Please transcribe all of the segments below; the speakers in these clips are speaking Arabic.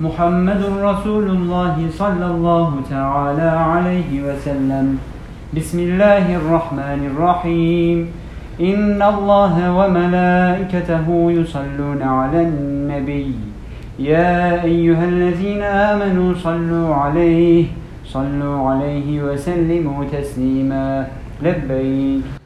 محمد رسول الله صلى الله تعالى عليه وسلم. بسم الله الرحمن الرحيم. إن الله وملائكته يصلون على النبي. يا أيها الذين آمنوا صلوا عليه صلوا عليه وسلموا تسليما. لبيك.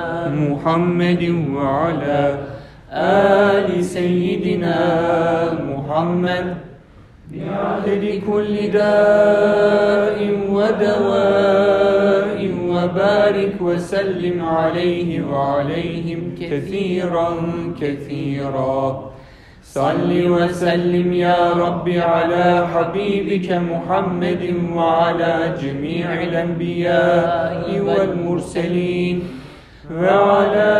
محمد وعلى آل سيدنا محمد. بعدد كل داء ودواء وبارك وسلم عليه وعليهم كثيرا كثيرا. صل وسلم يا رب على حبيبك محمد وعلى جميع الأنبياء والمرسلين. وعلى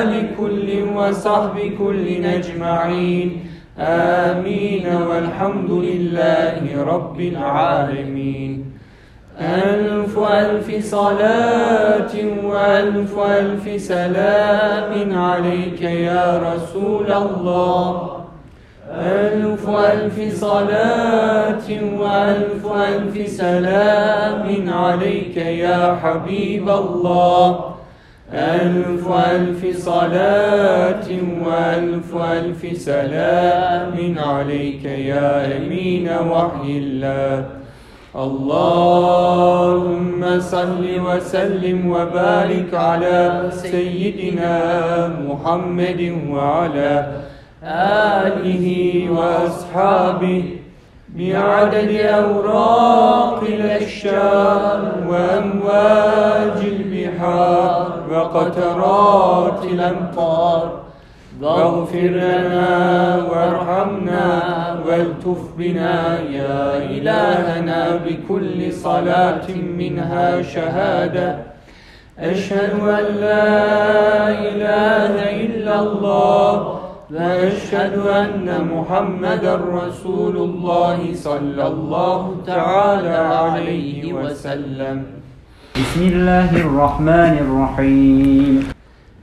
آل كل وصحب كل أجمعين. آمين. والحمد لله رب العالمين. ألف ألف صلاة وألف ألف سلام عليك يا رسول الله. ألف ألف صلاة وألف ألف سلام عليك يا حبيب الله. ألف ألف صلاة وألف ألف سلام عليك يا أمين وحي الله. اللهم صل وسلم وبارك على سيدنا محمد وعلى آله وأصحابه بعدد أوراق الأشجار وأمواج البحار وقطرات الأمطار. واغفر لنا وارحمنا والتف بنا يا إلهنا بكل صلاة منها شهادة. أشهد أن لا إله إلا الله وأشهد أن محمدا رسول الله صلى الله تعالى عليه وسلم. بسم الله الرحمن الرحيم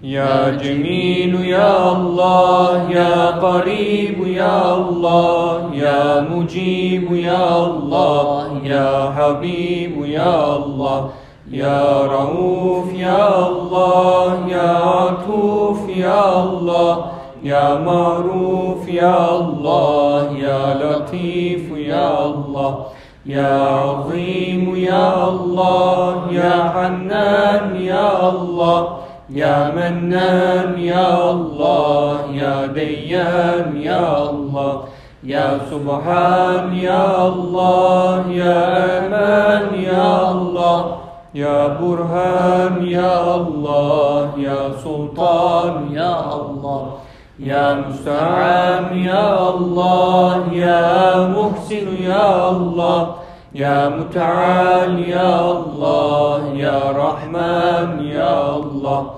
يا جميل يا الله يا قريب يا الله يا مجيب يا الله يا حبيب يا الله يا رؤوف يا الله يا عطوف يا الله يا معروف يا الله يا لطيف يا الله يا عظيم يا الله يا حنان يا الله يا منان يا الله يا ديان يا الله يا سبحان يا الله يا أمان يا الله يا برهان يا الله يا سلطان يا الله. يا مستعان يا الله يا محسن يا الله يا متعال يا الله يا رحمن يا الله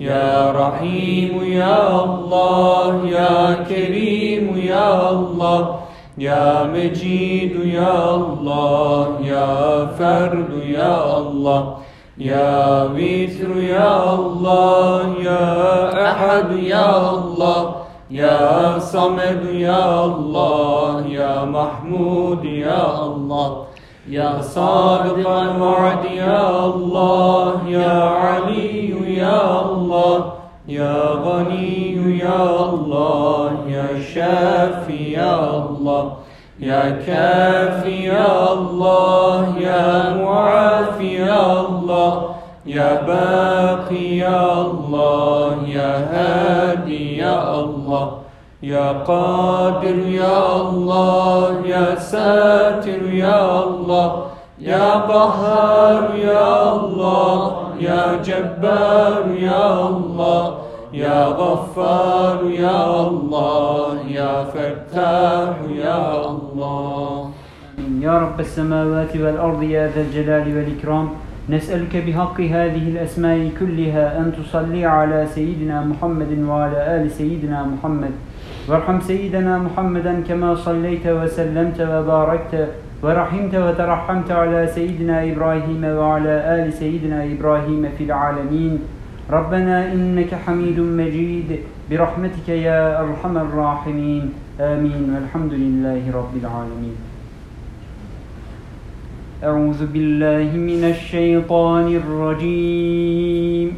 يا رحيم يا الله يا كريم يا الله يا مجيد يا الله يا فرد يا الله يا وتر يا الله يا أحد يا الله يا صمد يا الله يا محمود يا الله يا صادق الوعد يا الله يا علي يا الله يا غني يا الله يا شافي يا الله. يا كافي يا الله يا معافي يا الله يا باقي يا الله يا هادي يا الله يا قادر يا الله يا ساتر يا الله يا قهار يا الله يا جبار يا الله يا غفار يا الله يا فتاح يا الله. يا رب السماوات والأرض يا ذا الجلال والإكرام. نسألك بحق هذه الأسماء كلها أن تصلي على سيدنا محمد وعلى آل سيدنا محمد. وارحم سيدنا محمدا كما صليت وسلمت وباركت ورحمت وترحمت على سيدنا إبراهيم وعلى آل سيدنا إبراهيم في العالمين. ربنا إنك حميد مجيد برحمتك يا أرحم الراحمين آمين والحمد لله رب العالمين أعوذ بالله من الشيطان الرجيم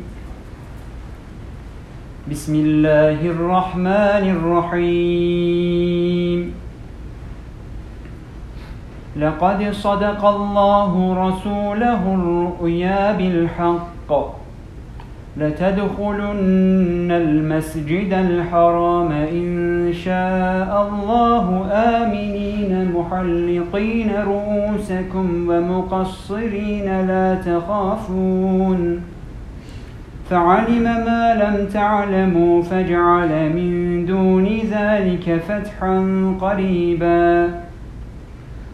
بسم الله الرحمن الرحيم لقد صدق الله رسوله الرؤيا بالحق لتدخلن المسجد الحرام إن شاء الله. آمنين محلقين رؤوسكم ومقصرين لا تخافون. فعلم ما لم تعلموا فاجعل من دون ذلك فتحا قريبا.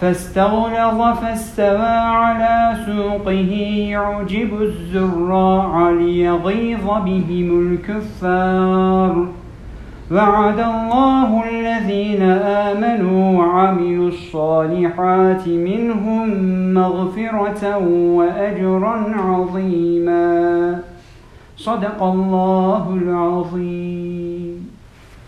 فاستغلظ فاستوى على سوقه يعجب الزراع ليغيظ بهم الكفار. وعد الله الذين آمنوا وعملوا الصالحات منهم مغفرة وأجرا عظيما. صدق الله العظيم.